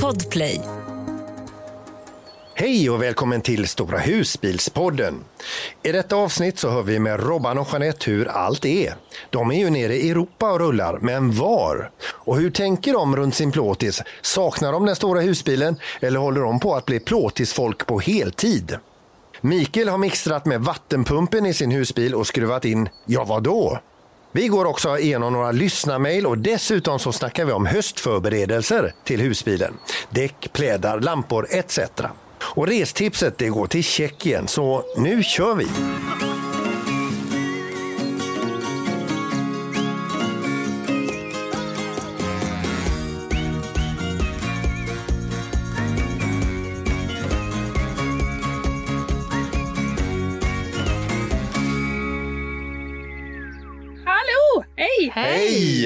Podplay. Hej och välkommen till Stora husbilspodden. I detta avsnitt så hör vi med Robban och Jeanette hur allt är. De är ju nere i Europa och rullar, men var? Och hur tänker de runt sin plåtis? Saknar de den stora husbilen eller håller de på att bli plåtisfolk på heltid? Mikael har mixtrat med vattenpumpen i sin husbil och skruvat in, ja vadå? Vi går också igenom några lyssnarmail och dessutom så snackar vi om höstförberedelser till husbilen. Däck, plädar, lampor etc. Och restipset det går till Tjeckien, så nu kör vi!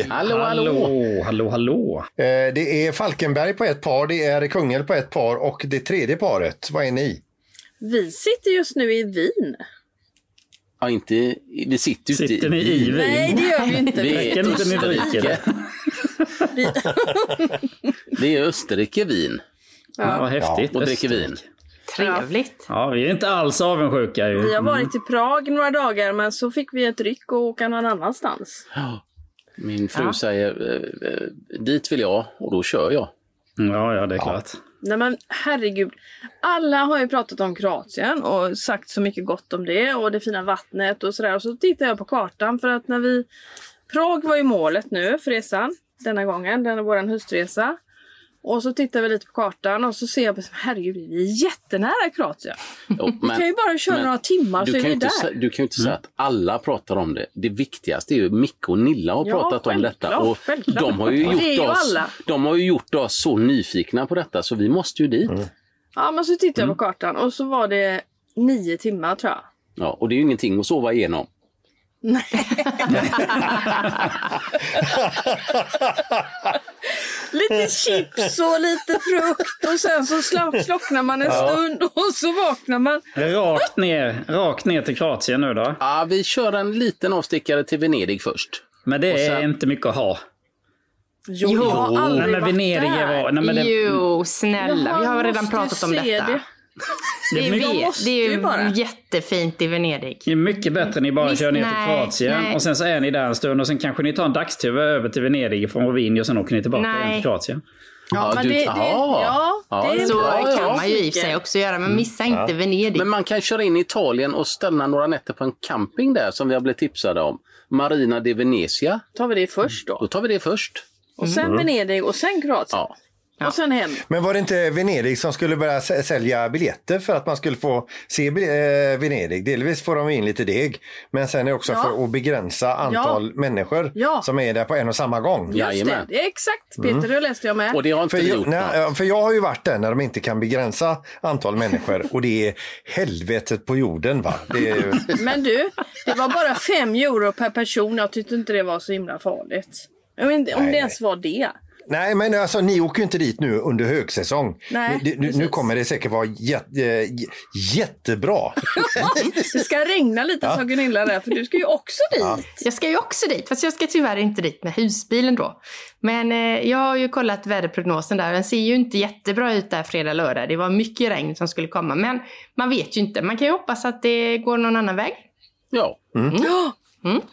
Hej! Hallå, hallå! Hallå, hallå! Eh, Det är Falkenberg på ett par, det är Kungälv på ett par och det tredje paret, vad är ni? Vi sitter just nu i Wien. Ja, inte... Vi sitter ju Sitter ni i Wien? Nej, det gör vi inte. Vi är ni dricker det? Vi, är i Österrike, Wien Ja, vad häftigt. och dricker vin. Trevligt. Ja, vi är inte alls avundsjuka ju. vi har varit i Prag några dagar men så fick vi ett ryck och åka någon annanstans. Min fru säger eh, eh, dit vill jag och då kör jag. Ja, ja, det är klart. Nej men herregud. Alla har ju pratat om Kroatien och sagt så mycket gott om det och det fina vattnet och sådär. Och så tittar jag på kartan för att när vi... Prag var ju målet nu för resan denna gången, den är vår höstresa. Och så tittar vi lite på kartan och så ser jag, herregud, vi är jättenära Kroatien. Jo, Vi kan ju bara köra men några timmar du så är kan vi ju inte, där. du kan ju inte säga att alla pratar om det. Det viktigaste är ju Micke och Nilla har Ja, pratat om detta. Och självklart. de, har ju gjort ju oss, alla. de har ju gjort oss så nyfikna på detta så vi måste ju dit. Ja, men så tittade Mm. jag på kartan och så var det nio timmar tror jag. Ja, och det är ju ingenting att sova igenom. Lite chips och lite frukt och sen så slocknar man en stund och så vaknar man. Rakt ner, rakt ner till Kroatien nu då. Ja, vi kör en liten avstickare till Venedig först. Men det Och är sen- inte mycket att ha. Jo, jag har aldrig Nej, men varit Venedig där. är var... Nej, men det, Jo, snälla. Jaha, Vi har redan pratat om detta. det. Det, är mycket, Det är ju bara. jättefint i Venedig. det är mycket bättre ni bara Visst, kör ner till nej, Kroatien nej. och sen så är ni där en stund och sen kanske ni tar en dagstur över till Venedig från Wien och sen åker ni tillbaka Nej. till Kroatien. Ja, men du- det, ja, Ja, det är Så bra. ja, kan man ju i sig också göra, men missa inte Venedig. Men man kan köra in i Italien och stanna några nätter på en camping där som vi har blivit tipsade om. Marina di Venezia. tar vi det först Då då. tar vi det först. Och sen Venedig och sen Kroatien. Ja. Och sen hem. Men var det inte Venedig som skulle börja sä- sälja biljetter för att man skulle få se eh, Venedig? Delvis får de in lite deg, men sen är det också Ja. för att begränsa antal människor Ja. som är där på en och samma gång. Just det, det exakt Peter, det läste jag med. Och det har inte För gjort. nej, för jag har ju varit där när de inte kan begränsa antal människor och det är helvetet på jorden. va? Det är, ju- Men du, det var bara fem euro per person. Jag tyckte inte det var så himla farligt. Jag vet inte om Nej, det ens var det. Nej men alltså ni åker ju inte dit nu under högsäsong. Nej, nu, nu kommer det säkert vara jät, eh, jättebra. Det ska regna lite sa Gunilla där, för du ska ju också dit. Jag ska ju också dit, fast jag ska tyvärr inte dit med husbilen då. Men eh, jag har ju kollat väderprognosen där. Den ser ju inte jättebra ut där fredag, lördag. Det var mycket regn som skulle komma. Men man vet ju inte. Man kan ju hoppas att det går någon annan väg. Ja.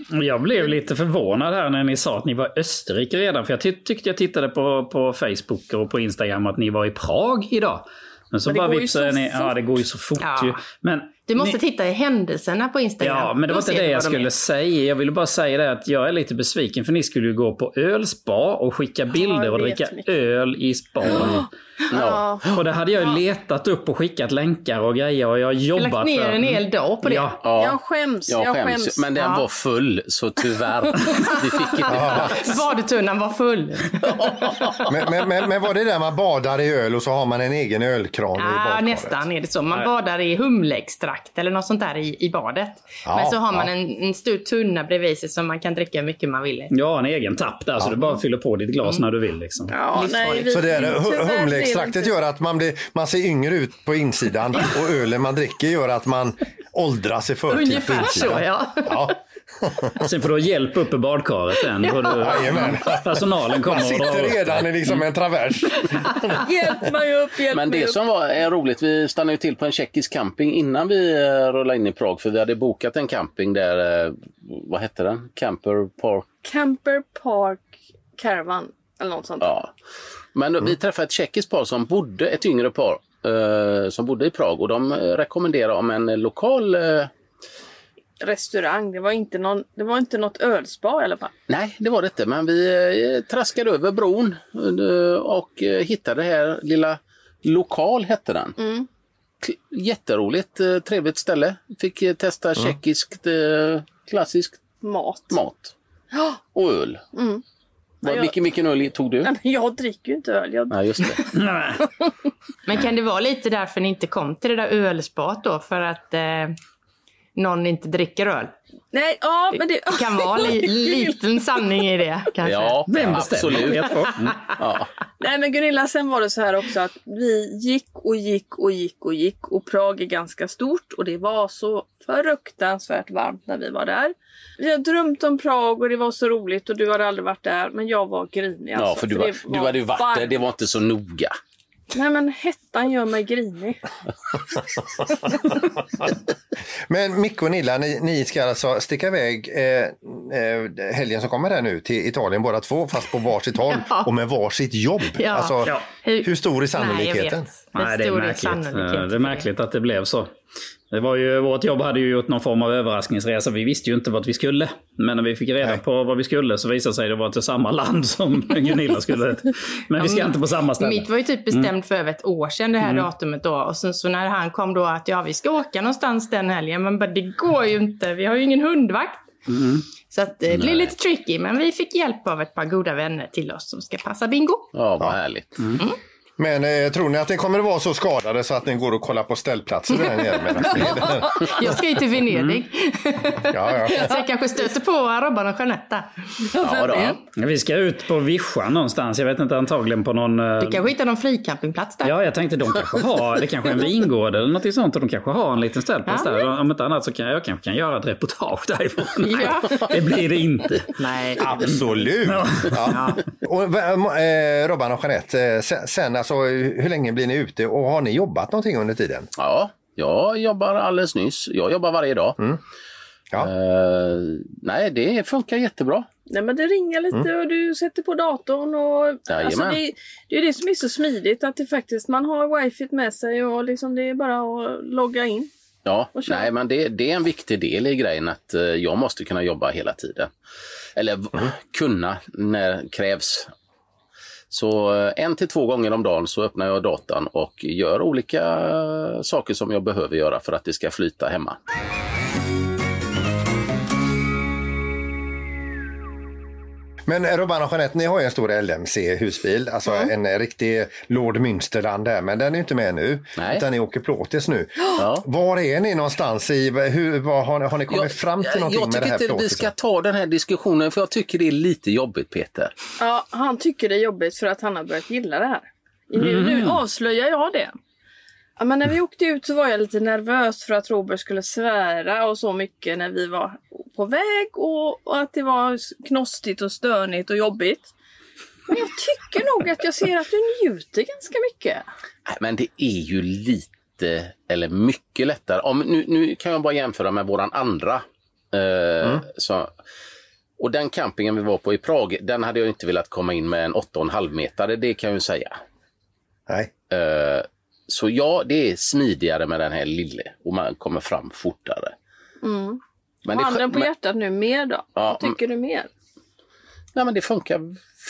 Jag blev lite förvånad här när ni sa att ni var i Österrike redan. För jag ty tyckte jag tittade på, på Facebook och på Instagram att ni var i Prag idag. Men så Men bara går ju vips så är ni, ja fort. det går ju så fort Ja. ju. Men Du måste ni, titta i händelserna på Instagram. Ja, men det var inte det jag skulle är. säga. Jag ville bara säga det att jag är lite besviken för ni skulle ju gå på ölspa och skicka bilder jag och dricka mycket. öl i spa. Ja. Och det hade jag ju letat upp och skickat länkar och grejer och jag har Jag har jobbat lagt ner för... en hel dag på det. Ja, ja. Jag skäms, Jag jag skäms. skäms. Men den Ja. var full, så tyvärr. Vi fick inte plats. Badetunnan var full. Men, men, men, men var det där man badar i öl och så har man en egen ölkran i Ja, badkaret? nästan är det så. Man badar i humleextrakt eller något sånt där i, i badet. Ja, Men så har man ja. en, en stor tunna bredvid sig som man kan dricka hur mycket man vill. har en egen tapp där så du bara fyller på ditt glas när du vill. Liksom. Ja, nej, vi, Så det är, humleextraktet gör att man, blir, man ser yngre ut på insidan och ölen man dricker gör att man åldras i förtid Ungefär så, ja. Ja. Sen får du ha hjälp upp i badkaret sen. Får du, personalen kommer Man och drar sitter redan i liksom en travers. Hjälp mig upp, hjälp Men det upp. som var är roligt, vi stannade ju till på en tjeckisk camping innan vi eh, rullade in i Prag. För vi hade bokat en camping där, eh, vad hette den? Camper Park. Camper Park Caravan. Eller något sånt. Ja. Men vi träffade ett tjeckiskt par som bodde, ett yngre par, eh, som bodde i Prag. Och de eh, rekommenderade om en lokal eh, Restaurang. Det var, inte någon, det var inte något ölspa i alla fall. Nej, det var det inte. Men vi eh, traskade över bron eh, och eh, hittade det här lilla Lokal hette den. Mm. Jätteroligt, trevligt ställe. Fick testa tjeckiskt eh, klassiskt Mat. mat. Och öl. Mm. Jag- vilken, vilken öl tog du? Jag dricker ju inte öl. Jag... Nej, just det. Men kan det vara lite därför ni inte kom till det där ölspat då? För att eh, någon inte dricker öl? Nej, ja, men det... Det kan vara li- liten sanning i det kanske. Ja, Vem bestämmer? absolut. Mm. Ja. Nej men Gunilla, sen var det så här också att vi gick och gick och gick och gick och Prag är ganska stort och det var så fruktansvärt varmt när vi var där. Vi har drömt om Prag och det var så roligt och du hade aldrig varit där men jag var grinig alltså. ja, för du, var, det du hade ju varit där. varmt. Det var inte så noga. Nej men hettan gör mig grinig. Men Micke och Nilla, ni, ni ska alltså sticka iväg eh, eh, helgen som kommer här nu till Italien båda två, fast på varsitt håll Ja. och med varsitt jobb. Ja. Alltså, Ja. Hur stor är Nej, jag sannolikheten? vet. Nej, det är märkligt. Eh, Det är märkligt att det blev så. Det var ju, vårt jobb hade ju gjort någon form av överraskningsresa. Vi visste ju inte vart vi skulle. Men när vi fick reda Nej. på vad vi skulle så visade det sig att det var till samma land som Gunilla skulle. Men vi ska inte på samma ställe. Mitt var ju typ bestämt för över ett år sedan det här datumet då. Och sen så när han kom då att ja, vi ska åka någonstans den helgen. Men bara, det går ju inte, vi har ju ingen hundvakt. Så att, eh, det blir lite tricky, men vi fick hjälp av ett par goda vänner till oss som ska passa bingo. Ja, vad härligt. Men eh, tror ni att ni kommer att vara så skadade så att ni går och kollar på ställplatser där nere? Jag ska ju till Venedig. Ja, ja. Så jag kanske stöter på Robban och Jeanette. Ja, då. Ja, Vi ska ut på vischan någonstans. Jag vet inte, antagligen på någon... eh, Du kanske hittar någon fricampingplats där. Ja, jag tänkte de kanske har, det kanske är en vingård eller något sånt och de kanske har en liten ställplats Ja, där. Om inte annat så kan jag kanske kan göra ett reportage därifrån. Ja. Det blir det inte. Nej. Absolut! Ja. Och, eh, Robban och Jeanette, eh, sen, sen alltså, hur länge blir ni ute och har ni jobbat någonting under tiden? Ja, jag jobbar alldeles nyss. Jag jobbar varje dag. Ja. Eh, nej, det funkar jättebra. Nej men det ringer lite och du sätter på datorn och alltså, det, det är det som är så smidigt att det faktiskt man har wifi med sig och liksom det är bara att logga in. Ja, nej, men det, det är en viktig del i grejen att eh, jag måste kunna jobba hela tiden. Eller v- kunna när det krävs. Så eh, en till två gånger om dagen så öppnar jag datan och gör olika saker som jag behöver göra för att det ska flyta hemma. Men eh, Robban och Jeanette, ni har ju en stor LMC husbil, alltså en riktig Lord Münsterland där, men den är inte med nu. Nej. Utan ni åker plåtis nu. Ja. Var är ni någonstans i, hur, vad, har, ni, har ni kommit fram till någonting jag med det tycker här inte vi ska ta den här diskussionen för jag tycker det är lite jobbigt Peter. Ja, han tycker det är jobbigt för att han har börjat gilla det här. Nu, nu avslöjar jag det. Ja, men när vi åkte ut så var jag lite nervös för att Robert skulle svära och så mycket när vi var på väg och, och att det var knostigt och stönigt och jobbigt. Men jag tycker nog att jag ser att du njuter ganska mycket. Nej, men det är ju lite, eller mycket lättare. Om, nu, nu kan jag bara jämföra med våran andra. Eh, så, och den campingen vi var på i Prag, den hade jag inte velat komma in med en 8,5 metare, det kan jag ju säga. Nej. Eh, så ja, det är smidigare med den här lille och man kommer fram fortare. Mm. Men Och handen på men, hjärtat nu, mer då? Ja, Vad tycker du mer? nej, men det funkar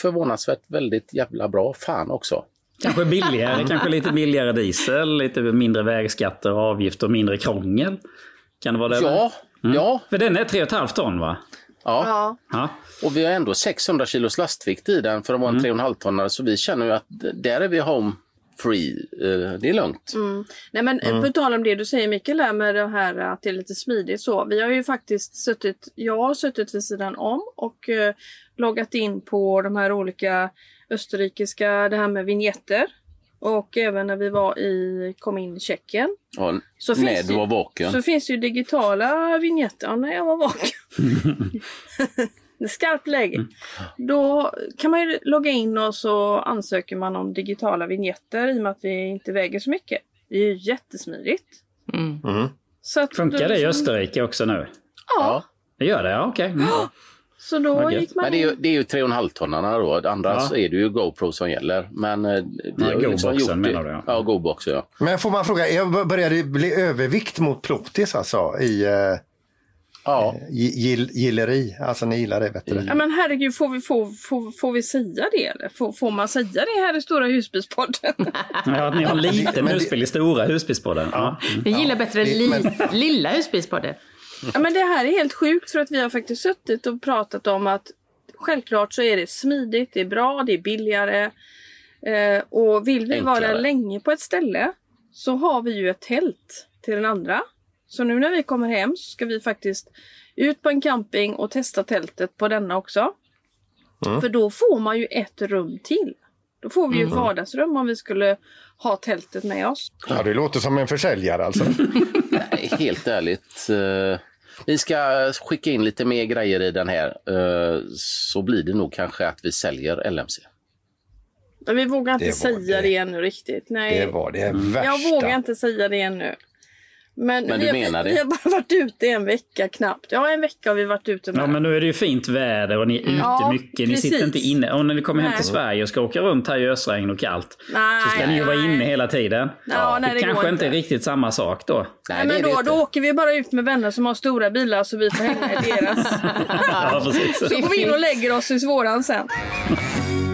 förvånansvärt väldigt jävla bra. Fan också. Kanske billigare, kanske lite billigare diesel, lite mindre vägskatter och avgifter och mindre krångel. Kan det vara det? Ja, ja, För den är 3,5 ton va? ja. Ja. Och vi har ändå 600 kilos lastvikt i den för att vara en 3,5 tonnare så vi känner ju att där är vi home free. Eh, Det är lugnt. Nej men på tal om det du säger Mikael där med det här att det är lite smidigt så. Vi har ju faktiskt suttit, jag har suttit vid sidan om och eh, loggat in på de här olika österrikiska, det här med vignetter. Och även när vi var i, kom in i Tjeckien. Ja, Så när finns du var vaken. Så finns det ju digitala vignetter. Ja, när jag var vaken. Skarpt läge. Mm. Då kan man ju logga in och så ansöker man om digitala vignetter i och med att vi inte väger så mycket. Det är ju jättesmidigt. Mm. Mm. Så att Funkar det i så- Österrike också nu? Ja, Det gör det? Ja, okej. Mm. så då Vad gick man Men det är ju, in. det är ju 3,5 tonnarna då. Andra Ja. så är det ju GoPro som gäller. Men eh, vi Ja, har ju liksom GoBoxen gjort det. menar du, ja. Ja, GoBox ja. Men får man fråga, börjar det bli övervikt mot Plotis alltså i eh, Ja, gill, gilleri? Alltså ni gillar det bättre? Ja men herregud, får vi, får, får, får vi säga det eller? Får, får man säga det här i Stora husbilspodden? Ja, att ni har en liten husbil i stora husbilspodden. Ja. Vi gillar bättre det- li, men- lilla husbilspodden. Ja, men det här är helt sjukt för att vi har faktiskt suttit och pratat om att självklart så är det smidigt, det är bra, det är billigare. Eh, och vill vi vara Enklare. länge på ett ställe så har vi ju ett tält till den andra. Så nu när vi kommer hem så ska vi faktiskt ut på en camping och testa tältet på denna också. För då får man ju ett rum till. Då får vi ju ett vardagsrum om vi skulle ha tältet med oss. Ja, det låter som en försäljare alltså. nej, helt ärligt. eh, Vi ska skicka in lite mer grejer i den här. eh, Så blir det nog kanske att vi säljer LMC. Men vi vågar inte Det säga det. det ännu riktigt. Nej. Det var det värsta. Jag vågar inte säga det ännu. Men, Men vi, du har, menar det? vi har bara varit ute en vecka knappt. Ja, en vecka har vi varit ute med. Ja, men nu är det ju fint väder och ni är ute Ja, mycket. Ni precis. sitter inte inne. Och när ni kommer hem Nej. till Sverige och ska åka runt här i ösregn och kallt nej, så ska ni ju vara inne hela tiden. Ja, nej, det, det kanske inte är riktigt samma sak då. Nej, det men det då, då åker vi bara ut med vänner som har stora bilar så vi får hänga i deras. Ja, precis. så går vi in och lägger oss i våran sen.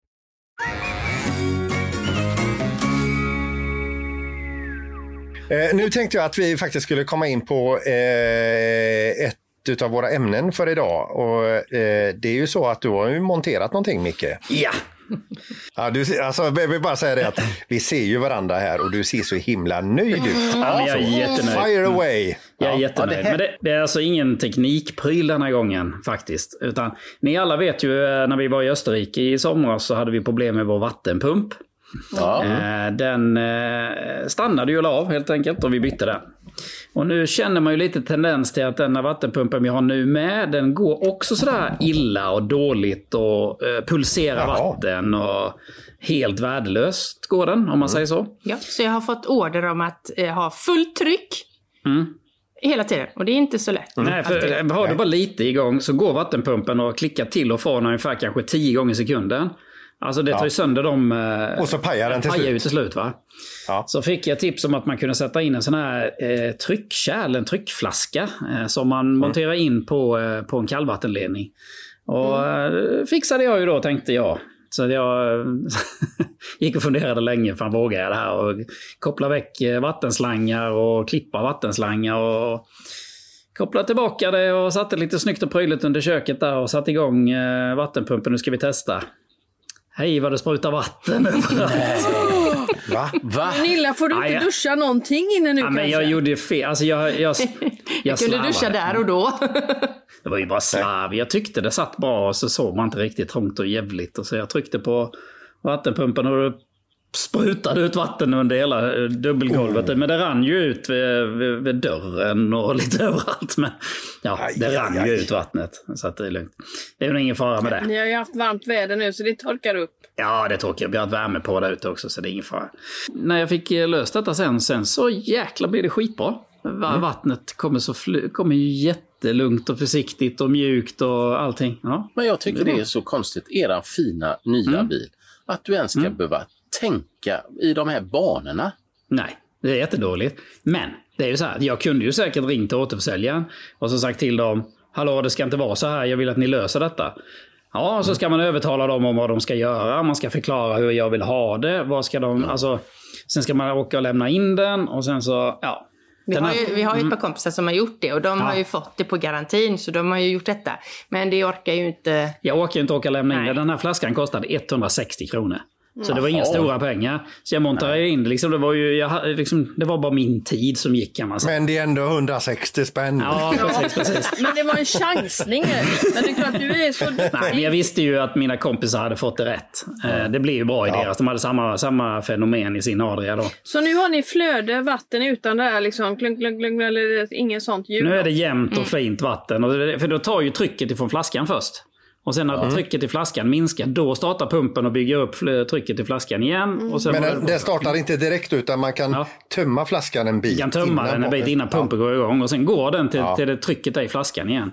Eh, nu tänkte jag att vi faktiskt skulle komma in på eh, ett utav våra ämnen för idag. Och, eh, det är ju så att du har ju monterat någonting, Micke. Ja! Ja, du, alltså, jag vill bara säga det att vi ser ju varandra här och du ser så himla nöjd ut. Ja, jag är jättenöjd. Fire away! Jag är Ja, jättenöjd. ja, det här- Men det, det är alltså ingen teknikpryl den här gången faktiskt. Utan ni alla vet ju eh, när vi var i Österrike i somras så hade vi problem med vår vattenpump. Ja. Eh, Den eh, stannade ju och la av helt enkelt och vi bytte den. Och nu känner man ju lite tendens till att den här vattenpumpen vi har nu med, den går också sådär illa och dåligt och eh, pulserar Jaha. vatten och helt värdelöst går den om man säger så. Ja, så jag har fått order om att eh, ha fullt tryck Mm. hela tiden. Och det är inte så lätt. Nej, för har du bara lite igång så går vattenpumpen och klickar till och från ungefär kanske 10 gånger i sekunden. Alltså det tar ju sönder dem. eh, Och så pajar den till pajar ju slut. till slut va? Ja. Så fick jag tips om att man kunde sätta in en sån här eh, tryckkärl, en tryckflaska. Eh, som man Mm. monterar in på, eh, på en kallvattenledning. Och eh, fixade jag ju då tänkte jag. Så jag gick och funderade länge, fan vågar jag det här? Och koppla väck eh, vattenslangar och klippa vattenslangar. Och kopplade tillbaka det och satte lite snyggt och prydligt under köket där och satte igång vattenpumpen. Nu ska vi testa. Hej vad det sprutar vatten överallt. Va? Va? Nilla, får du inte duscha någonting innan nu Ja, men jag gjorde fel. Alltså jag, jag, jag, Jag kunde duscha där och då. Det var ju bara slarv. Jag tyckte det satt bra och så såg man inte riktigt trångt och jävligt. Och så jag tryckte på vattenpumpen och sprutade ut vatten under hela eh, dubbelgolvet. Oh. Men det rann ju ut vid, vid, vid dörren och lite överallt. Men ja, Aj, det aj, rann aj. ju ut vattnet. Så att det är lugnt. Det är nog ingen fara med det. Ni har ju haft varmt väder nu så det torkar upp. Ja, det torkar. Vi har haft värme på där ute också så det är ingen fara. När jag fick eh, löst detta sen, sen så jäkla blir det skitbra. Mm. Vattnet kommer, så fly- kommer ju jättelugnt och försiktigt och mjukt och allting. Ja. Men jag tycker det är så konstigt, era fina nya bil, att du ens ska behöva tänka i de här banorna. Nej, det är jättedåligt. Men det är ju så här, jag kunde ju säkert ringt till återförsäljaren och så sagt till dem Hallå, det ska inte vara så här, jag vill att ni löser detta. Ja, så ska man övertala dem om vad de ska göra. Man ska förklara hur jag vill ha det. Vad ska de, alltså, sen ska man åka och lämna in den och sen så, ja. Vi Den har, ju, vi har ju ett par kompisar som har gjort det och de Ja. har ju fått det på garantin så de har ju gjort detta. Men det orkar ju inte... Jag orkar inte åka och lämna in Nej. det. Den här flaskan kostade 160 kronor. Så det var inga stora pengar. Så jag monterade in det. Liksom, det, var ju, jag, liksom, det var bara min tid som gick kan man säga. Men det är ändå 160 spänn. Ja, precis, precis. Men det var en chansning. Men det är klart, du är så Nej, men jag visste ju att mina kompisar hade fått det rätt. Eh, Det blev ju bra i deras. De hade samma, samma fenomen i sin Adria då. Så nu har ni flöde, vatten utan det här liksom klunk, klunk, klunk, eller inget sånt ljud? Nu är det jämnt och fint vatten. Och det, för då tar ju trycket ifrån flaskan först. Och sen när trycket i flaskan minskar, då startar pumpen och bygger upp trycket i flaskan igen. Sen Men den, det- den startar inte direkt utan man kan Ja. tömma flaskan en bit. Vi kan tömma den en bit innan pumpen går igång och sen går den till, till det trycket i flaskan igen.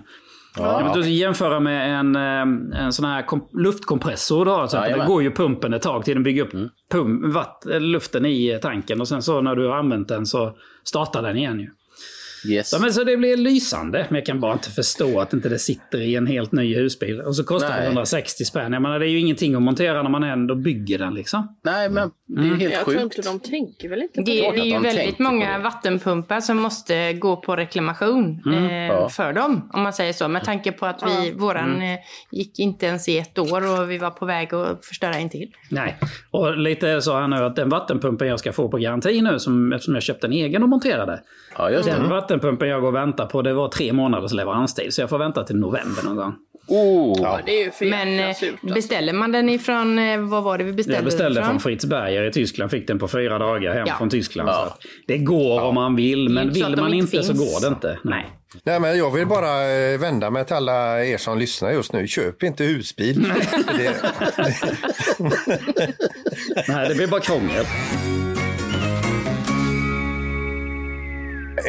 Ja. Men du jämföra med en, eh, en sån här kom, luftkompressor. Då, så att det går ju pumpen ett tag till den bygger upp pump, vatt, luften i tanken och sen så när du har använt den så startar den igen. Ju. Yes. Ja, men så det blir lysande, men jag kan bara inte förstå att inte det sitter i en helt ny husbil. Och så kostar det Nej. 160 spänn. Jag menar, det är ju ingenting att montera när man ändå bygger den liksom. Nej, men det är ju helt Jag tror sjukt. inte de tänker väl inte på Det, det. det är ju de väldigt många vattenpumpar som måste gå på reklamation eh, Ja. för dem. Om man säger så. Med tanke på att vi, våran eh, gick inte ens i ett år och vi var på väg att förstöra en till. Nej, och lite så här nu att den vattenpumpen jag ska få på garanti nu, som, eftersom jag köpte en egen och monterade. Ja, just det. Den vattenpumpen jag går och väntar på, det var tre månaders leveranstid. Så jag får vänta till november någon gång. Oh, Ja, det är ju för Men eh, surt. alltså. beställer man den ifrån, eh, vad var det vi beställde Jag beställde från Fritz Berger i Tyskland, fick den på fyra dagar hem Ja. från Tyskland. Ja. Det går om man vill, men vill man inte inte så finns. går det inte. Nej. Nej, men jag vill bara eh, vända mig till alla er som lyssnar just nu. Köp inte husbil. det, Nej, det blir bara krångel.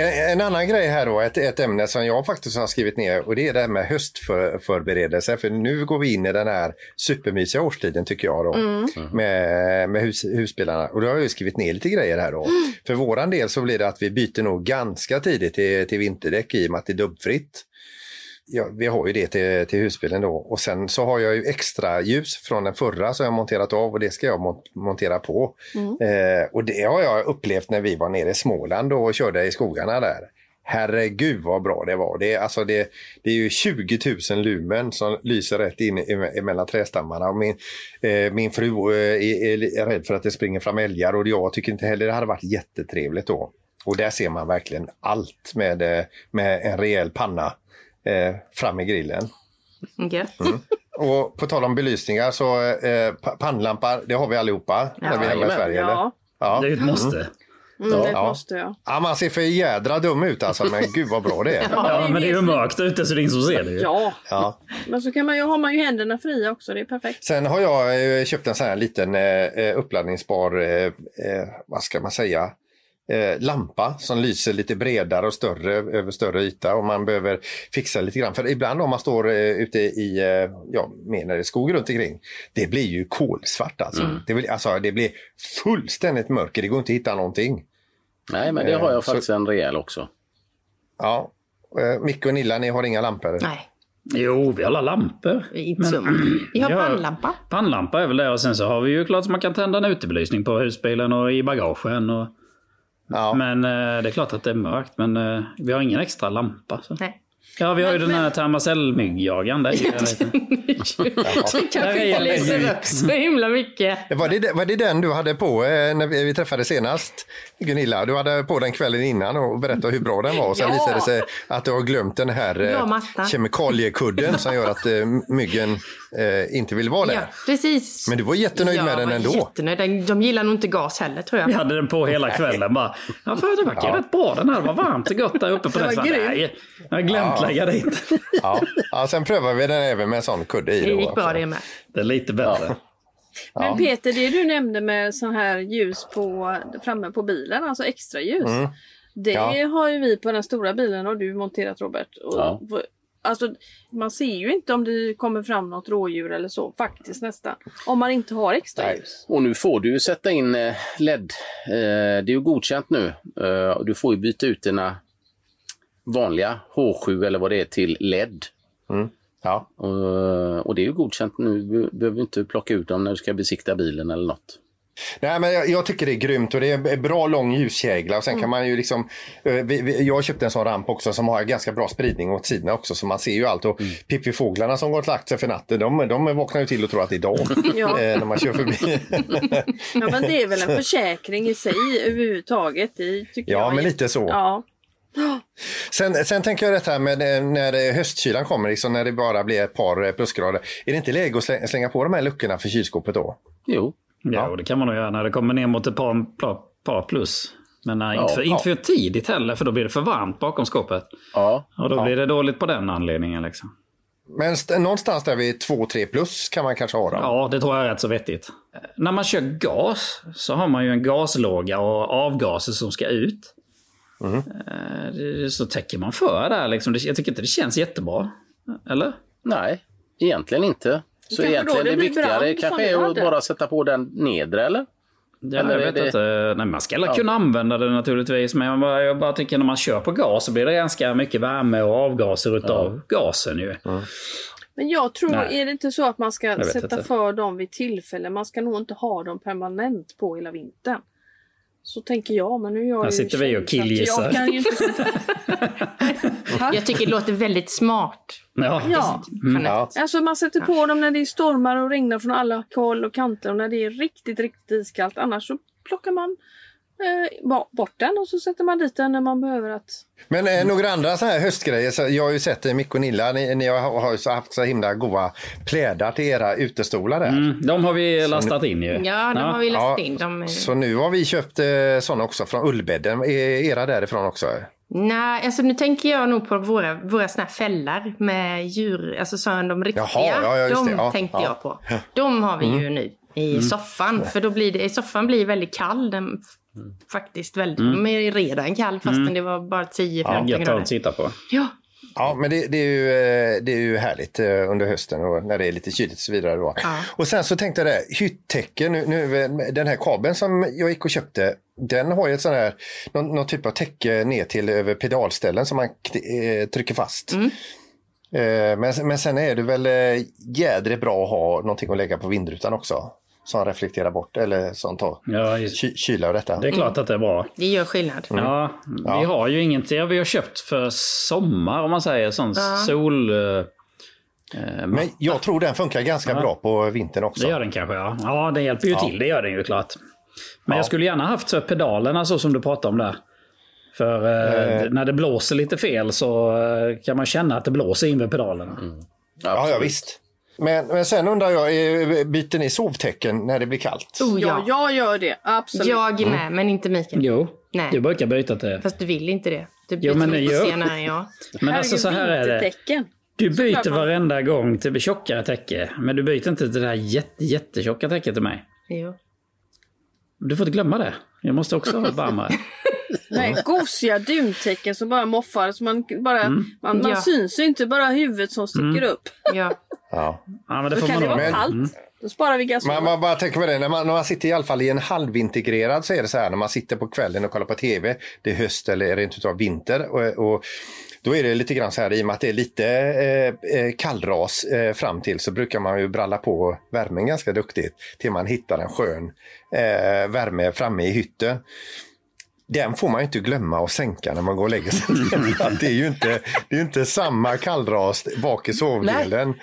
En, en annan grej här då, ett, ett ämne som jag faktiskt har skrivit ner och det är det här med höstförberedelse. För nu går vi in i den här supermysiga årstiden tycker jag då med, med hus, husbilarna. Och då har jag ju skrivit ner lite grejer här då. För våran del så blir det att vi byter nog ganska tidigt till, till vinterdäck i och med att det är dubbfritt. Ja, vi har ju det till, till husbilen då och sen så har jag ju extra ljus från den förra som jag monterat av och det ska jag mont- montera på. Eh, och det har jag upplevt när vi var nere i Småland och körde i skogarna där. Herregud vad bra det var. Det är, alltså det, det är ju 20 000 lumen som lyser rätt in emellan trädstammarna. Och min, eh, min fru eh, är, är rädd för att det springer fram älgar och jag tycker inte heller det hade varit jättetrevligt då. Och där ser man verkligen allt med, eh, med en rejäl panna eh, fram i grillen. Gött. Och på tal om belysningar så eh, pa- pannlampor, det har vi allihopa när vi är hemma i. Sverige. Eller? Ja, Ja. Det är ett måste. mm, det Ja. måste jag. ja, man ser för jädra dum ut alltså, men gud vad bra det är. Ja, men det är ju mörkt ute så det är ingen som ser det ju. Ja, Ja. men så kan man ju, har man ju händerna fria också. Det är perfekt. Sen har jag eh, köpt en sån här liten eh, uppladdningsbar, eh, eh, vad ska man säga, eh, lampa som lyser lite bredare och större över större yta och man behöver fixa lite grann. För ibland om man står eh, ute i, eh, ja, mer när det är skog runt omkring, det blir ju kolsvart alltså. Det, blir, alltså. det blir fullständigt mörker, det går inte att hitta någonting. Nej, men det har Eh, jag så- faktiskt en rejäl också. Ja. Eh, Micke och Nilla, ni har inga lampor? Nej, Jo, vi har alla lampor. inte så. Vi har Ja. pannlampa. Pannlampa är väl det och sen så har vi ju klart så man kan tända en utebelysning på husbilen och i bagagen. Och, Ja. Men eh, det är klart att det är mörkt men eh, vi har ingen extra lampa. Så. Nej. Ja, vi har ju den här termacellmyggjagaren. där. Du kanske inte läser upp så himla mycket. Var det, var det den du hade på eh, när vi vi träffades senast, Gunilla? Du hade på den kvällen innan och berättade hur bra den var. Och sen Ja. visade det sig att du har glömt den här eh, kemikaliekudden som gör att eh, myggen eh, inte vill vara där. Ja, precis. Men du var jättenöjd jag med den ändå. Jättenöjd. De- De gillar nog inte gas heller tror Vi jag. hade den på hela kvällen bara. Ja, för det verkar Ja. rätt bra den här. Det var varmt och gott där uppe på den. jag har glömt Ja. Lägga dit. Ja. Ja, sen prövade vi den även med en sån kudde i. Det gick bra det med. Det är lite bättre. Men Peter, det du nämnde med sån här ljus på, framme på bilen, alltså extra ljus. Det Mm. Ja. har ju vi på den stora bilen och du monterat Robert. Och, Ja. Alltså, man ser ju inte om det kommer fram något rådjur eller så, faktiskt nästan. Om man inte har extra Nej. ljus. Och nu får du ju sätta in eh, LED. Eh, Det är ju godkänt nu. Eh, och Du får ju byta ut dina vanliga H7 eller vad det är till LED. Ja. Och, och det är ju godkänt nu. Du behöver inte plocka ut dem när du ska besikta bilen eller något. Nej, men jag, jag tycker det är grymt och det är en bra lång ljuskägla. Och sen Mm. kan man ju liksom, eh, vi, vi, jag köpte en sån ramp också som har ganska bra spridning åt sidorna också så man ser ju allt. Och pippifåglarna som gått och lagt sig för natten, de, de vaknar ju till och tror att det är dag Ja. eh, när man kör förbi. Ja, men det är väl en försäkring i sig överhuvudtaget. Det tycker Ja, jag men lite så. Ja. Sen, sen tänker jag detta med eh, när eh, höstkylan kommer, liksom när det bara blir ett par eh, plusgrader. Är det inte läge att slä- slänga på de här luckorna för kylskåpet då? Jo, Ja, och det kan man nog göra när det kommer ner mot ett par, par, par plus. Men nej, Ja, inte, för, ja. inte för tidigt heller, för då blir det för varmt bakom skåpet. ja. Och då blir det dåligt på den anledningen. Liksom. Men st- någonstans där vid 2-3 plus kan man kanske ha dem. Ja, det tror jag är rätt så vettigt. När man kör gas så har man ju en gaslåga och avgaser som ska ut. Det- Så täcker man för där. Liksom. Jag tycker inte det känns jättebra. Eller? Nej, egentligen inte. Så Kanske egentligen det det viktigare kanske är att bara sätta på den nedre, eller? Ja, Eller jag vet det- inte. Nej, man ska alla kunna använda det naturligtvis. Men jag bara, jag bara tycker när man kör på gas så blir det ganska mycket värme och avgaser utav gasen ju. Men jag tror, Nej. är det inte så att man ska sätta inte. för dem vid tillfälle? Man ska nog inte ha dem permanent på hela vintern. Så tänker jag, men nu är jag Här ju sitter vi och killgissar. Jag kan ju inte... Jag tycker det låter väldigt smart. Ja. Ja. Ja. Alltså man sätter på dem när det är stormar och regnar från alla håll och kanter och när det är riktigt, riktigt iskallt. Annars så plockar man eh, bort den och så sätter man dit den när man behöver att... Men eh, några andra så här höstgrejer. Så jag har ju sett eh, Micke och Nilla, ni, ni har, har ju så haft så himla goda plädar till era utestolar där. Mm, de har vi lastat in ju. Ja, de har vi läst in. De, Så nu har vi köpt eh, sådana också från Ullbädden. Är era därifrån också? Nej, alltså nu tänker jag nog på våra, våra såna här fällar med djur, alltså så de riktiga. Jaha, ja, ja, just de det. Ja, tänkte ja. jag på. De har vi ju nu i soffan. För då blir det, soffan blir väldigt kall. Den, faktiskt väldigt, de är redan kall fastän det var bara 10-15 Ja, grader. att sitta på. Ja, Ja, men det, det, är ju, eh, det är ju härligt eh, under hösten och när det är lite kyligt och så vidare. Då. Ja. Och sen så tänkte jag det, hyttäcke, nu, nu, eh, den här kabeln som jag gick och köpte, den har ju ett sån här, någon, någon typ av täcke ner till över pedalställen som man trycker fast. Eh, men, men sen är det väl jädrigt bra att ha någonting att lägga på vindrutan också. Som reflekterar bort eller som tar Ja, ky, kyla och detta. det är klart att det är bra. det gör skillnad. Ja, vi har ju ingenting. Vi har köpt för sommar om man säger. Sån sol... eh, eh, Men jag tror den funkar ganska bra på vintern också. Det gör den kanske, ja. Ja, den hjälper ju till. Det gör den ju klart. Men jag skulle gärna haft så pedalerna så som du pratade om där. För eh, när det blåser lite fel så eh, kan man känna att det blåser in vid pedalerna. Ja, ja visst. Men, men sen undrar jag, byter ni sovtecken när det blir kallt? Oh, Ja, ja. jag gör det. Absolut. Jag är med, men inte Mikael. Jo, Nej. du brukar byta till... Fast du vill inte det. Du byter Jo, men det gör- senare än jag. Men alltså så här är det. Du byter varenda gång till tjockare täcke. Men du byter inte till det här jätte, jättetjocka täcket till mig. Jo. Du får inte glömma det. Jag måste också ha ett varmare. Nej, gosiga duntäcken som bara moffar. Så man, bara, Mm. man, man Ja. syns ju inte, bara huvudet som sticker upp. Ja. Ja. Ja, men det Då får kan man det vara Men- kallt. Då sparar vi gasol. Man, man bara tänker på det, när man, när man sitter i alla fall i en halvintegrerad så är det så här när man sitter på kvällen och kollar på tv, det är höst eller rent utav vinter och, och då är det lite grann så här i och med att det är lite eh, eh, kallras eh, fram till så brukar man ju bralla på värmen ganska duktigt till man hittar en skön eh, värme framme i hytten. Den får man ju inte glömma att sänka när man går och lägger sig. Det är ju inte, det är inte samma kallras bak i sovdelen.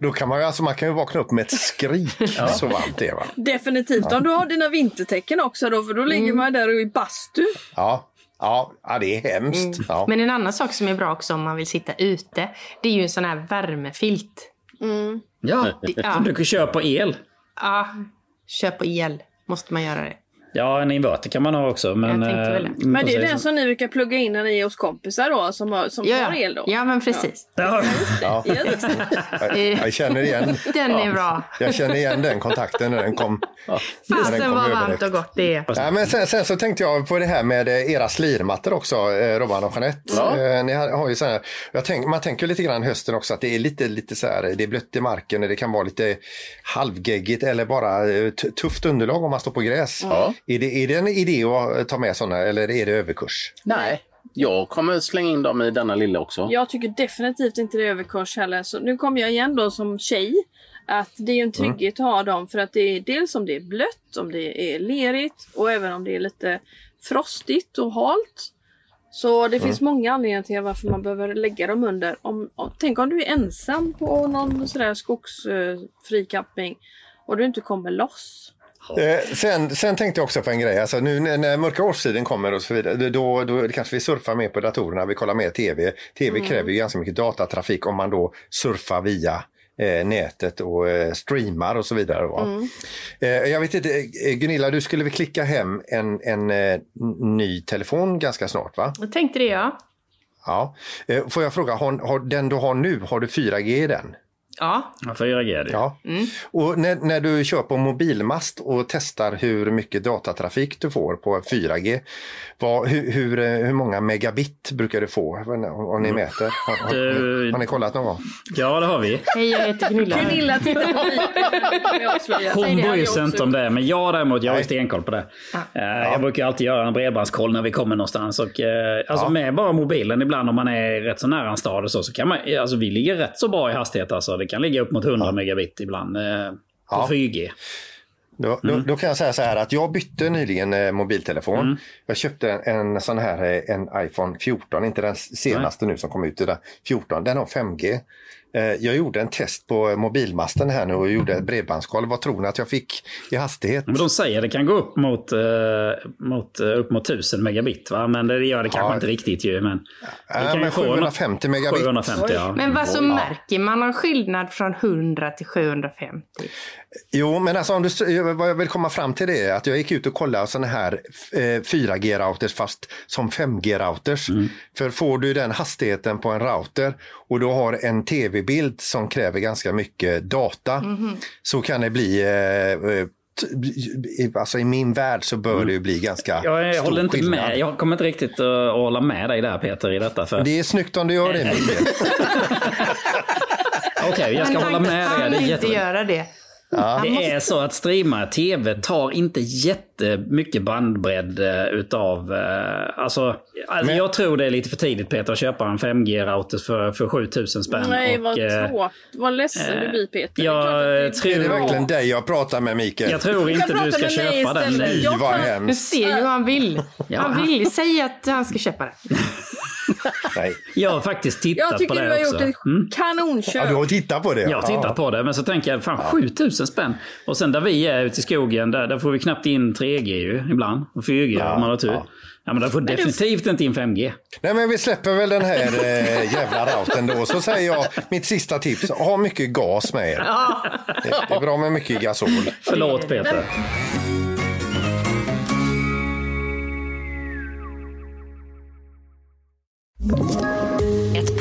Då kan man alltså man kan ju vakna upp med ett skrik så varmt det är. Va? Definitivt. Om du har dina vintertecken också då, för då ligger man där och i bastu. Ja, ja, ja det är hemskt. Ja. Men en annan sak som är bra också om man vill sitta ute, det är ju en sån här värmefilt. Ja, Ja. som du kan köpa på el. Ja, köp på el. Måste man göra det. Ja, en inverter kan man ha också. Men, eh, Men det är den som ni brukar plugga in när ni är hos kompisar då, som, har, som Ja, har el då? ja men precis. Ja. Ja. Det. Jag, jag känner igen Den är bra. jag känner igen den kontakten när den kom. Fasen kom vad varmt och gott det är. Ja, men sen, sen så tänkte jag på det här med eh, era slirmattor också, eh, Robban och Jeanette. Eh, ni har, har ju så här, jag tänk, man tänker lite grann hösten också att det är lite, lite så här, det är blött i marken och det kan vara lite halvgeggigt eller bara eh, tufft underlag om man står på gräs. Ja. Är, det, är det en idé att ta med sådana eller är det överkurs? Nej, Jag kommer slänga in dem i denna lilla också. Jag tycker definitivt inte det är överkurs heller. Så nu kommer jag igen då som tjej. Att det är en trygghet att ha dem för att det är dels om det är blött, om det är lerigt och även om det är lite frostigt och halt. Så det finns många anledningar till varför man behöver lägga dem under. Om, om, tänk om du är ensam på någon sådär skogsfri camping och du inte kommer loss. Eh, sen, sen tänkte jag också på en grej. Alltså nu när, när mörka årstiden kommer och så vidare. Då, då kanske vi surfar mer på datorerna. Vi kollar mer tv. Tv kräver ju ganska mycket datatrafik om man då surfar via eh, nätet och eh, streamar och så vidare. Va? Eh, jag vet inte, eh, Gunilla, du skulle väl klicka hem en, en ny telefon ganska snart va? Jag tänkte det ja. Ja. Får jag fråga, har, har den du har nu, har du 4G i den? Ja, Ja, 4G är det ju. Ja. Och när, när du kör på mobilmast och testar hur mycket datatrafik du får på 4G, vad, hur, hur, eh, hur många megabit brukar du få om ni mäter? Har, har, Du- har ni kollat någon gång? Ja, det har vi. hej jag heter Gunilla. Gunilla tittar på mig. Jag. Hon bryr sig jag inte om det, men jag däremot, jag har stenkoll på det. Eh, Jag brukar alltid göra en bredbandskoll när vi kommer någonstans. Och, eh, alltså Ja. med bara mobilen ibland om man är rätt så nära en stad och så, så kan man, alltså vi ligger rätt så bra i hastighet alltså. Det kan ligga upp mot 100 megabit ibland eh, på Ja. 4G. Då, då, då kan jag säga så här att jag bytte nyligen eh, mobiltelefon. Jag köpte en, en sån här eh, en iPhone 14, inte den senaste nu som kom ut, utan 14. Den har 5G. Eh, Jag gjorde en test på mobilmasten här nu och gjorde ett bredbandskoll. Vad tror ni att jag fick i hastighet? Men de säger att det kan gå upp mot, eh, mot, eh, upp mot 1000 megabit. Va? Men det gör det kanske Ja. inte riktigt ju. Men Ja, kan ju men få något- 750 megabit. 750 ja. Men vad så märker man någon skillnad från 100 till 750? Jo, men alltså om du, vad jag vill komma fram till det är att jag gick ut och kollade sådana här eh, 4G-routers fast som 5G-routers. För får du den hastigheten på en router och du har en tv-bild som kräver ganska mycket data så kan det bli eh, eh, Alltså i min värld så bör det ju bli ganska Jag, jag stor håller inte skillnad. med. Jag kommer inte riktigt att hålla med dig där Peter i detta. För... Det är snyggt om du gör det Mikael. Okej, jag ska hålla han med dig. är inte göra det. Det är så att streama tv tar inte jättemycket bandbredd eh, utav... eh, Alltså, alltså Men- jag tror det är lite för tidigt Peter att köpa en 5G-router för, för 7000 spänn. Nej, och, vad eh, tråkigt. Vad ledsen du blir Peter. jag Det det tror- Är det verkligen dig jag pratar med Mikael? Jag tror inte prata du ska med mig köpa den nu. Jag vad kan- Du hemskt. ser ju hur han vill. Ja, Han vill. Säg att han ska köpa det. Nej. Jag har faktiskt tittat Jag tycker på du det har också. gjort ett Mm. kanonköp. Ja, du har tittat på det? Jag har tittat på det, men så tänker jag fan 7000 spänn. Och sen där vi är ute i skogen, där, där får vi knappt in 3G ju ibland. Och 4G om man har tur. ja. Ja, men där får definitivt inte in 5G. Nej men vi släpper väl den här eh, jävla routern då. Så säger jag mitt sista tips. Ha mycket gas med er. Det, det är bra med mycket gasol. Förlåt Peter. Ett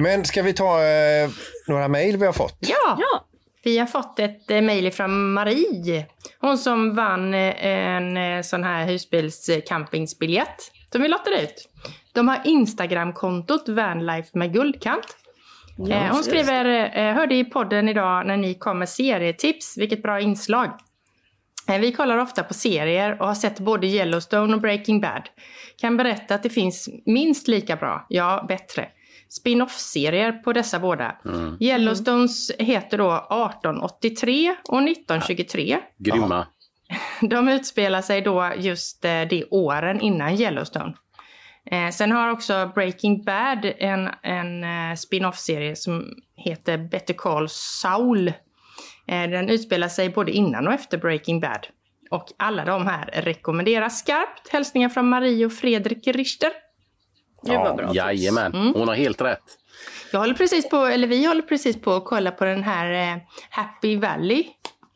Men ska vi ta eh, några mejl vi har fått? Ja. Ja. Vi har fått ett eh, mejl från Marie. Hon som vann eh, en eh, sån här husbilscampingsbiljett som vi lottade ut. De har Instagramkontot Vanlife med guldkant. eh, hon skriver, hörde i podden idag när ni kom med serietips, vilket bra inslag. Vi kollar ofta på serier och har sett både Yellowstone och Breaking Bad. Kan berätta att det finns minst lika bra, ja bättre, spin-off-serier på dessa båda. Yellowstones heter då 1883 och 1923. Grymma. De utspelar sig då just eh, de åren innan Yellowstone. Eh, sen har också Breaking Bad en, en eh, spin-off-serie som heter Better Call Saul. Eh, den utspelar sig både innan och efter Breaking Bad. Och alla de här rekommenderas skarpt. Hälsningar från Marie och Fredrik Richter. Det var bra. Jajamän, hon har helt rätt. Jag håller precis på, eller vi håller precis på att kolla på den här eh, Happy Valley.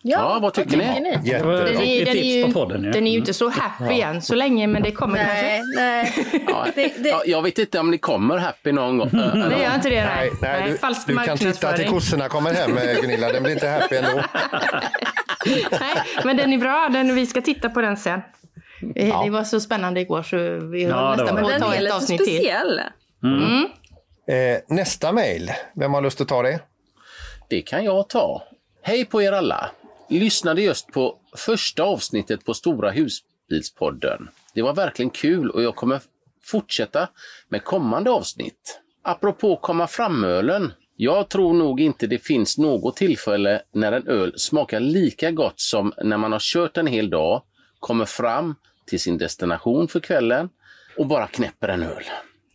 Ja, vad tycker ni? ni? Det var Den är, den, ju, podden. Ja. den är ju inte så happy än så länge men det kommer Nej, kanske. nej. Ja, Det- det- ja, jag vet inte om ni kommer happy någon gång. Det gör inte det. Nej, Nej, nej, du, falsk du kan titta till kossorna kommer hem eh, Gunilla, den blir inte happy ändå. Nej, men den är bra. Den, vi ska titta på den sen. Eh, Det var så spännande igår så vi Ja, har det nästan på Men att den ta ett avsnitt till. speciell. Eh, nästa mejl, vem har lust att ta det? Det kan jag ta. Hej på er alla! Lyssnade just på första avsnittet på Stora husbilspodden. Det var verkligen kul och jag kommer fortsätta med kommande avsnitt. Apropå komma fram-ölen. Jag tror nog inte det finns något tillfälle när en öl smakar lika gott som när man har kört en hel dag, kommer fram till sin destination för kvällen och bara knäpper en öl.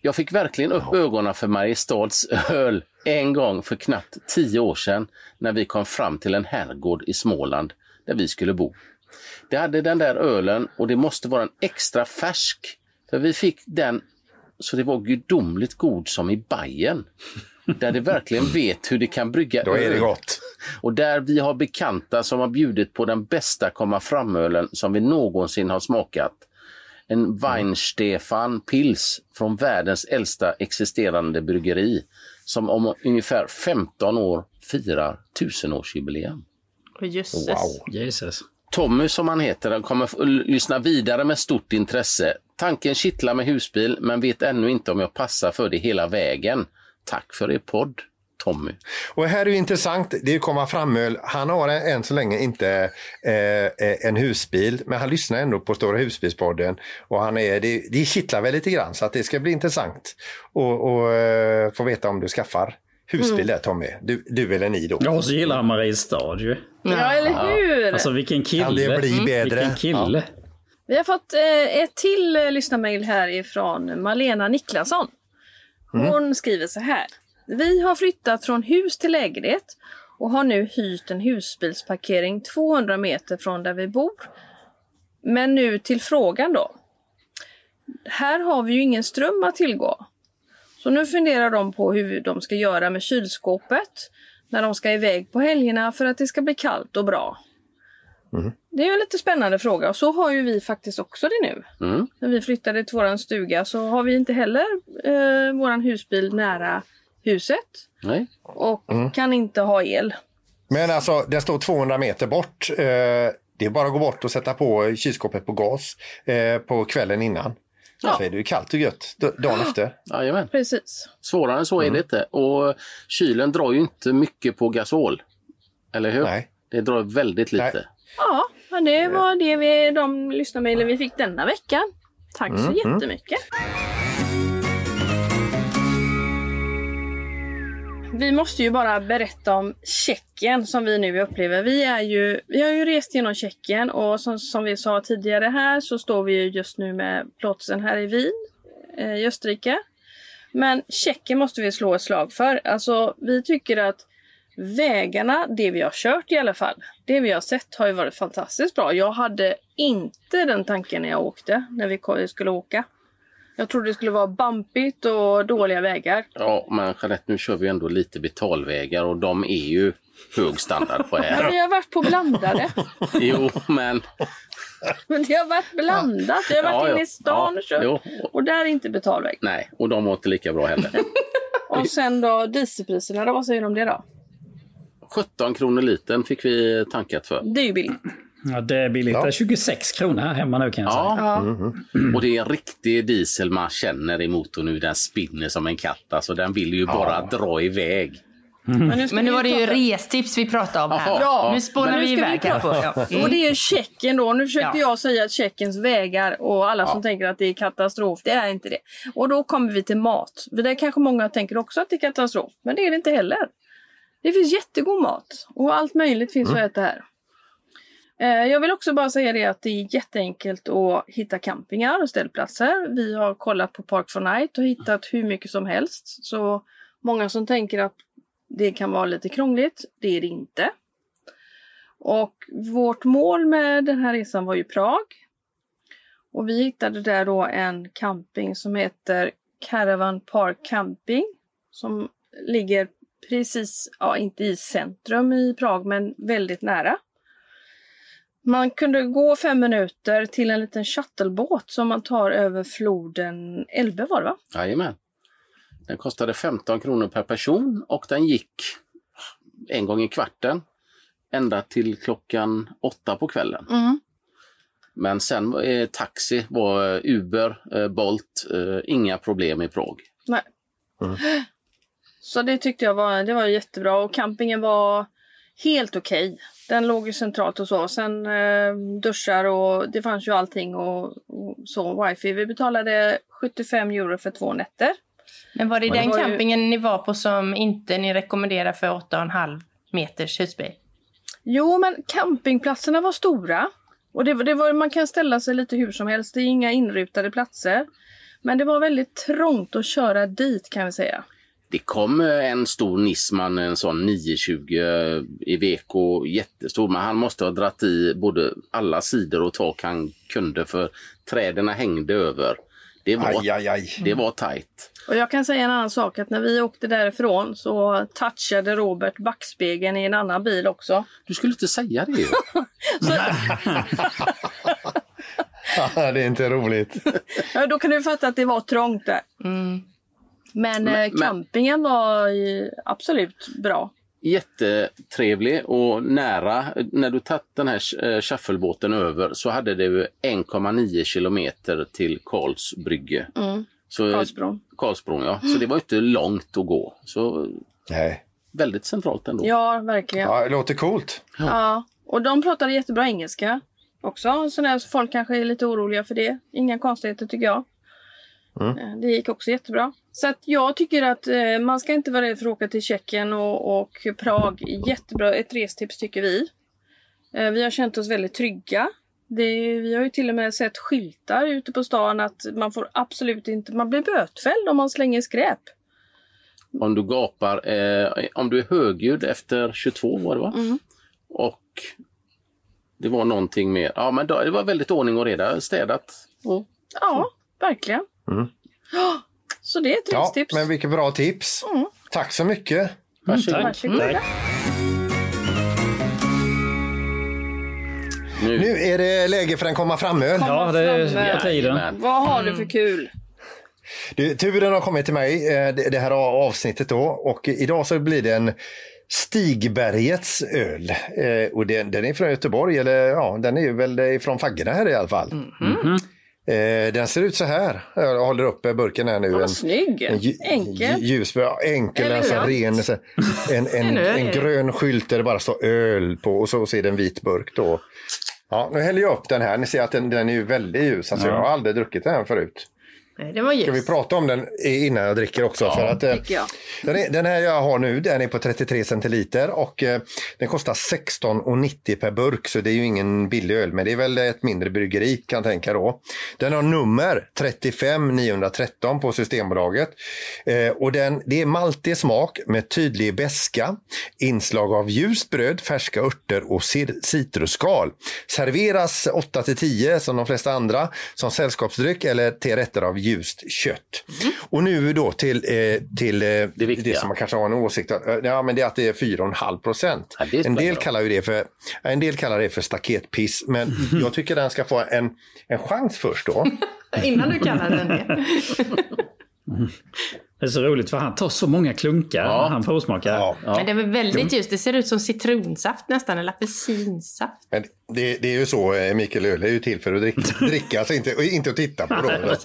Jag fick verkligen upp ögonen för Mariestads öl en gång för knappt tio år sedan när vi kom fram till en herrgård i Småland där vi skulle bo. Det hade den där ölen och det måste vara en extra färsk. För vi fick den så det var gudomligt god som i Bajen. Där det verkligen vet hur det kan brygga Då är det öl. gott. Och där vi har bekanta som har bjudit på den bästa komma fram-ölen som vi någonsin har smakat. En Weinstefan Pils från världens äldsta existerande bryggeri som om ungefär 15 år firar tusenårsjubileum. Åh, Jösses. Wow. Jesus. Tommy som han heter, han kommer lyssna vidare med stort intresse. Tanken kittlar med husbil men vet ännu inte om jag passar för det hela vägen. Tack för er podd, Tommy. Och här är ju intressant, det komma fram-öl. Han har än så länge inte eh, en husbil, men han lyssnar ändå på Stora husbilspodden. Och han är, det, det kittlar väl lite grann, så att det ska bli intressant att och, eh, få veta om du skaffar husbil där Tommy. Du, du eller ni då. Ja, och så gillar han Mariestad ju. Ja, eller hur? Alltså vilken kille. Kan det bli bättre? Vilken kille. Vi har fått eh, ett till eh, lyssnarmail här ifrån Malena Niklasson. Hon skriver så här. Vi har flyttat från hus till lägenhet och har nu hyrt en husbilsparkering 200 meter från där vi bor. Men nu till frågan då. Här har vi ju ingen ström att tillgå. Så nu funderar de på hur de ska göra med kylskåpet när de ska iväg på helgerna för att det ska bli kallt och bra. Det är ju en lite spännande fråga och så har ju vi faktiskt också det nu. Mm. När vi flyttade till våran stuga så har vi inte heller eh, våran husbil nära huset Nej. och kan inte ha el. Men alltså, den står 200 meter bort. Eh, det är bara att gå bort och sätta på kylskåpet på gas eh, på kvällen innan. Ja. Så är det ju kallt och gött dagen efter. Jajamän. Precis. Svårare än så är det inte. Och kylen drar ju inte mycket på gasol. Eller hur? Nej. Det drar väldigt lite. Nej. Ja, men det var det vi, de lyssnarmailen vi fick denna veckan. Tack så jättemycket. Vi måste ju bara berätta om Tjeckien som vi nu upplever. Vi, är ju, vi har ju rest genom Tjeckien och som, som vi sa tidigare här så står vi ju just nu med plåtsen här i Wien eh, i Österrike. Men Tjeckien måste vi slå ett slag för. Alltså vi tycker att vägarna, det vi har kört i alla fall, det vi har sett har ju varit fantastiskt bra. Jag hade inte den tanken när jag åkte, när vi skulle åka. Jag trodde det skulle vara bumpigt och dåliga vägar. Ja, men Jeanette, nu kör vi ändå lite betalvägar och de är ju hög standard på Men här. vi har varit på blandade. Jo, men... Men det har varit blandat. Vi har varit Ja, inne i stan och Ja, kört. jo. Och där är inte betalväg. Nej, och de var inte lika bra heller. Och sen då dieselpriserna, då, vad säger du om det då? 17 kronor liten fick vi tankat för. Det är ju billigt. Ja, det är billigt. Det är 26 kronor här hemma nu kan jag säga. Ja, Ja. och det är en riktig diesel man känner i motorn nu. Den spinner som en katt. Alltså, den vill ju bara dra iväg. Men ska Men nu var det ju restips vi pratade om här. Ja, Nu spånar men nu vi iväg här på. Ja. Och det är Tjeckien då. Nu försökte Ja. jag säga att Tjeckiens vägar och alla som tänker att det är katastrof, det är inte det. Och då kommer vi till mat. För det kanske många tänker också att det är katastrof, men det är det inte heller. Det finns jättegod mat och allt möjligt finns att äta här. Eh, jag vill också bara säga det att det är jätteenkelt att hitta campingar och ställplatser. Vi har kollat på Park for Night och hittat hur mycket som helst. Så många som tänker att det kan vara lite krångligt, det är det inte. Och vårt mål med den här resan var ju Prag. Och vi hittade där då en camping som heter Caravan Park Camping. Som ligger precis, ja inte i centrum i Prag men väldigt nära. Man kunde gå fem minuter till en liten shuttlebåt som man tar över floden Elbe var det va? Jajamän. Den kostade 15 kronor per person och den gick en gång i kvarten ända till klockan åtta på kvällen. Mm. Men sen eh, taxi var eh, Uber, eh, Bolt, eh, inga problem i Prag. Nej. Så det tyckte jag var, det var jättebra och campingen var helt okej. Den låg ju centralt och så. Sen eh, duschar och det fanns ju allting och, och så. Wifi. Vi betalade 75 euro för två nätter. Men var det den var ju- campingen ni var på som inte ni rekommenderar för 8,5 meters husbil? Jo, men campingplatserna var stora. Och det, var- det var, man kan ställa sig lite hur som helst. Det är inga inrutade platser. Men det var väldigt trångt att köra dit kan vi säga. Det kom eh, en stor Nisman, en sån 920 eh, i VK, jättestor, men han måste ha dratt i både alla sidor och tak han kunde för träden hängde över. Det var, Aj, aj, aj. Det var tajt. Och jag kan säga en annan sak att när vi åkte därifrån så touchade Robert backspegeln i en annan bil också. Du skulle inte säga det. det är inte roligt. Ja, då kan du fatta att det var trångt där. Men, Men- eh, men- campingen var ju absolut bra. Jättetrevlig och nära. När du tagit den här eh, shufflebåten över så hade du 1,9 kilometer till Karlsbrygge. Mm. Så, Karlsbron. Karlsbron, ja. Så det var inte långt att gå. Så Nej. väldigt centralt ändå. Ja, verkligen. Ja, det låter coolt. Ja, och de pratade jättebra engelska också. Så folk kanske är lite oroliga för det. Inga konstigheter tycker jag. Mm. Eh, Det gick också jättebra. Så att jag tycker att eh, man ska inte vara rädd för att åka till Tjeckien och, och Prag. Jättebra, ett restips tycker vi. Eh, vi har känt oss väldigt trygga. Det, vi har ju till och med sett skyltar ute på stan att man får absolut inte, man blir bötfälld om man slänger skräp. Om du gapar, eh, om du är högljudd efter 22 var det va? Mm. Och det var någonting mer. Ja, men då, det var väldigt ordning och reda, städat. Och, Ja, verkligen. Mm. Så det är ett Ja, restips. men vilket bra tips. Mm. Tack så mycket. Varsågod. Varsågoda. Nu, Nu är det läge för en komma fram-öl. Ja, det är på tiden. Vad har du för kul? Du, turen har kommit till mig, eh, det här avsnittet då. Och idag så blir det en Stigbergets öl. Eh, Och den, den är från Göteborg, eller ja, den är ju väl från Faggerna här i alla fall. Eh, Den ser ut så här. Jag håller upp eh, burken här nu. Vad En, snygg! en Enkel. Ljus, ja, enkel, alltså ren. En, en, En grön skylt där det bara står öl på och så, är det en vit burk då. Ja, nu häller jag upp den här. Ni ser att den, den är väldigt ljus. Alltså, Jag har aldrig druckit den här förut. Nej, det var Ska vi ljus. prata om den innan jag dricker också? för att, eh. Den, är, den här jag har nu den är på 33 centiliter och eh, den kostar 16,90 per burk så det är ju ingen billig öl men det är väl ett mindre bryggeri kan jag tänka då. Den har nummer 35 913 på Systembolaget eh, och den, det är maltig smak med tydlig beska, inslag av ljust bröd, färska örter och citrusskal. Serveras 8 till 10 som de flesta andra som sällskapsdryck eller till rätter av ljust kött. Och nu då till, eh, till eh, det, viktiga. som man kanske har en åsikt om. Eh, Ja, men det är att det är 4,5 procent. Ja, det en del kallar ju det för en del kallar det för staketpiss, men jag tycker den ska få en, en chans först då. Innan du kallar den det. Det är så roligt för han tar så många klunkar Ja. när han provsmakar. Ja. Men det är väl väldigt ljust. Det ser ut som citronsaft nästan, eller apelsinsaft. Men det, det är ju så, eh, Mikael Öl är ju till för att dricka, dricka alltså inte, inte att titta på. Då.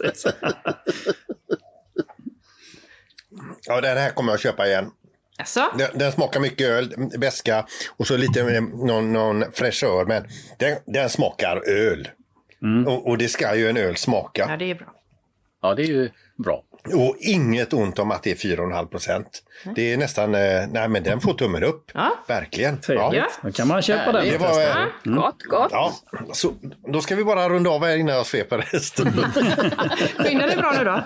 Ja, den här kommer jag köpa igen. Alltså, Den, den smakar mycket öl, beska och så lite eh, någon, någon fräschör, men den, den smakar öl. Och, och det ska ju en öl ja smaka. det är bra. ja, det är ju bra. Och inget ont om att det är 4,5 procent. Det är nästan, eh, nej men den får tummen upp. Ja. Verkligen. Trevligt. Då kan man köpa den. Det var, eh, Gott, gott. ja, så, då ska vi bara runda av här innan jag sveper resten. Skynda dig bra nu då.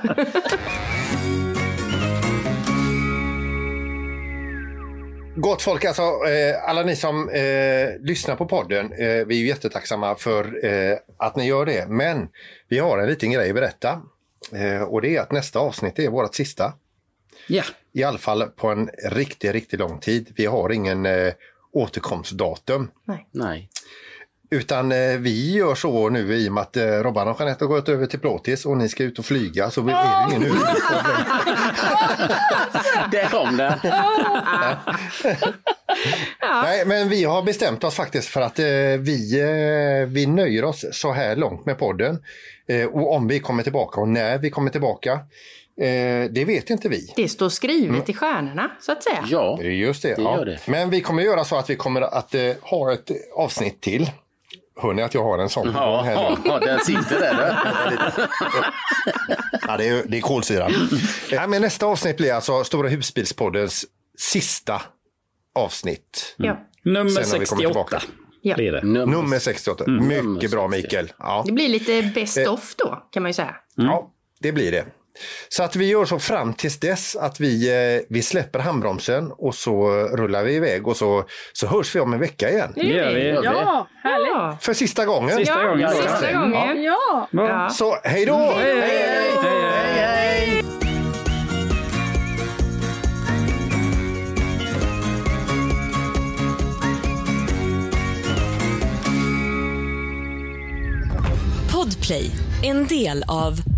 Gott folk, alltså eh, alla ni som eh, lyssnar på podden, eh, vi är ju jättetacksamma för eh, att ni gör det. Men vi har en liten grej att berätta. Eh, och det är att nästa avsnitt är vårt sista. Ja. I alla fall på en riktigt, riktigt lång tid. Vi har ingen eh, återkomstdatum. Nej. Utan eh, vi gör så nu i och med att eh, Robban och Jeanette har gått över till plåtis och ni ska ut och flyga så är det ingen huvudproblem. Där kom den. Nej, men vi har bestämt oss faktiskt för att eh, vi, eh, vi nöjer oss så här långt med podden. Eh, och om vi kommer tillbaka och när vi kommer tillbaka, eh, det vet inte vi. Det står skrivet i stjärnorna, så att säga. Ja, Just det. Det ja. gör det. Men vi kommer göra så att vi kommer att eh, ha ett avsnitt till. Hör ni att jag har en sån? ja, här ja, nu? ja den sitter där. Ja, det är, det är kolsyran. Men nästa avsnitt blir alltså Stora husbilspoddens sista avsnitt. Ja. Nummer Sen när vi kommer 68 tillbaka. Ja. blir det. Nummer 68. Mycket Nummer bra 68. Mikael. Ja. Det blir lite best of då, kan man ju säga. ja, det blir det. Så att vi gör så fram tills dess att vi, eh, vi släpper handbromsen och så rullar vi iväg och så, så hörs vi om en vecka igen. Det gör vi. Ja, härligt. För sista gången. Sista gången. ja sista gången. Ja. Ja. Så hej då! Hej, hej, hej, hej. Podplay, en del av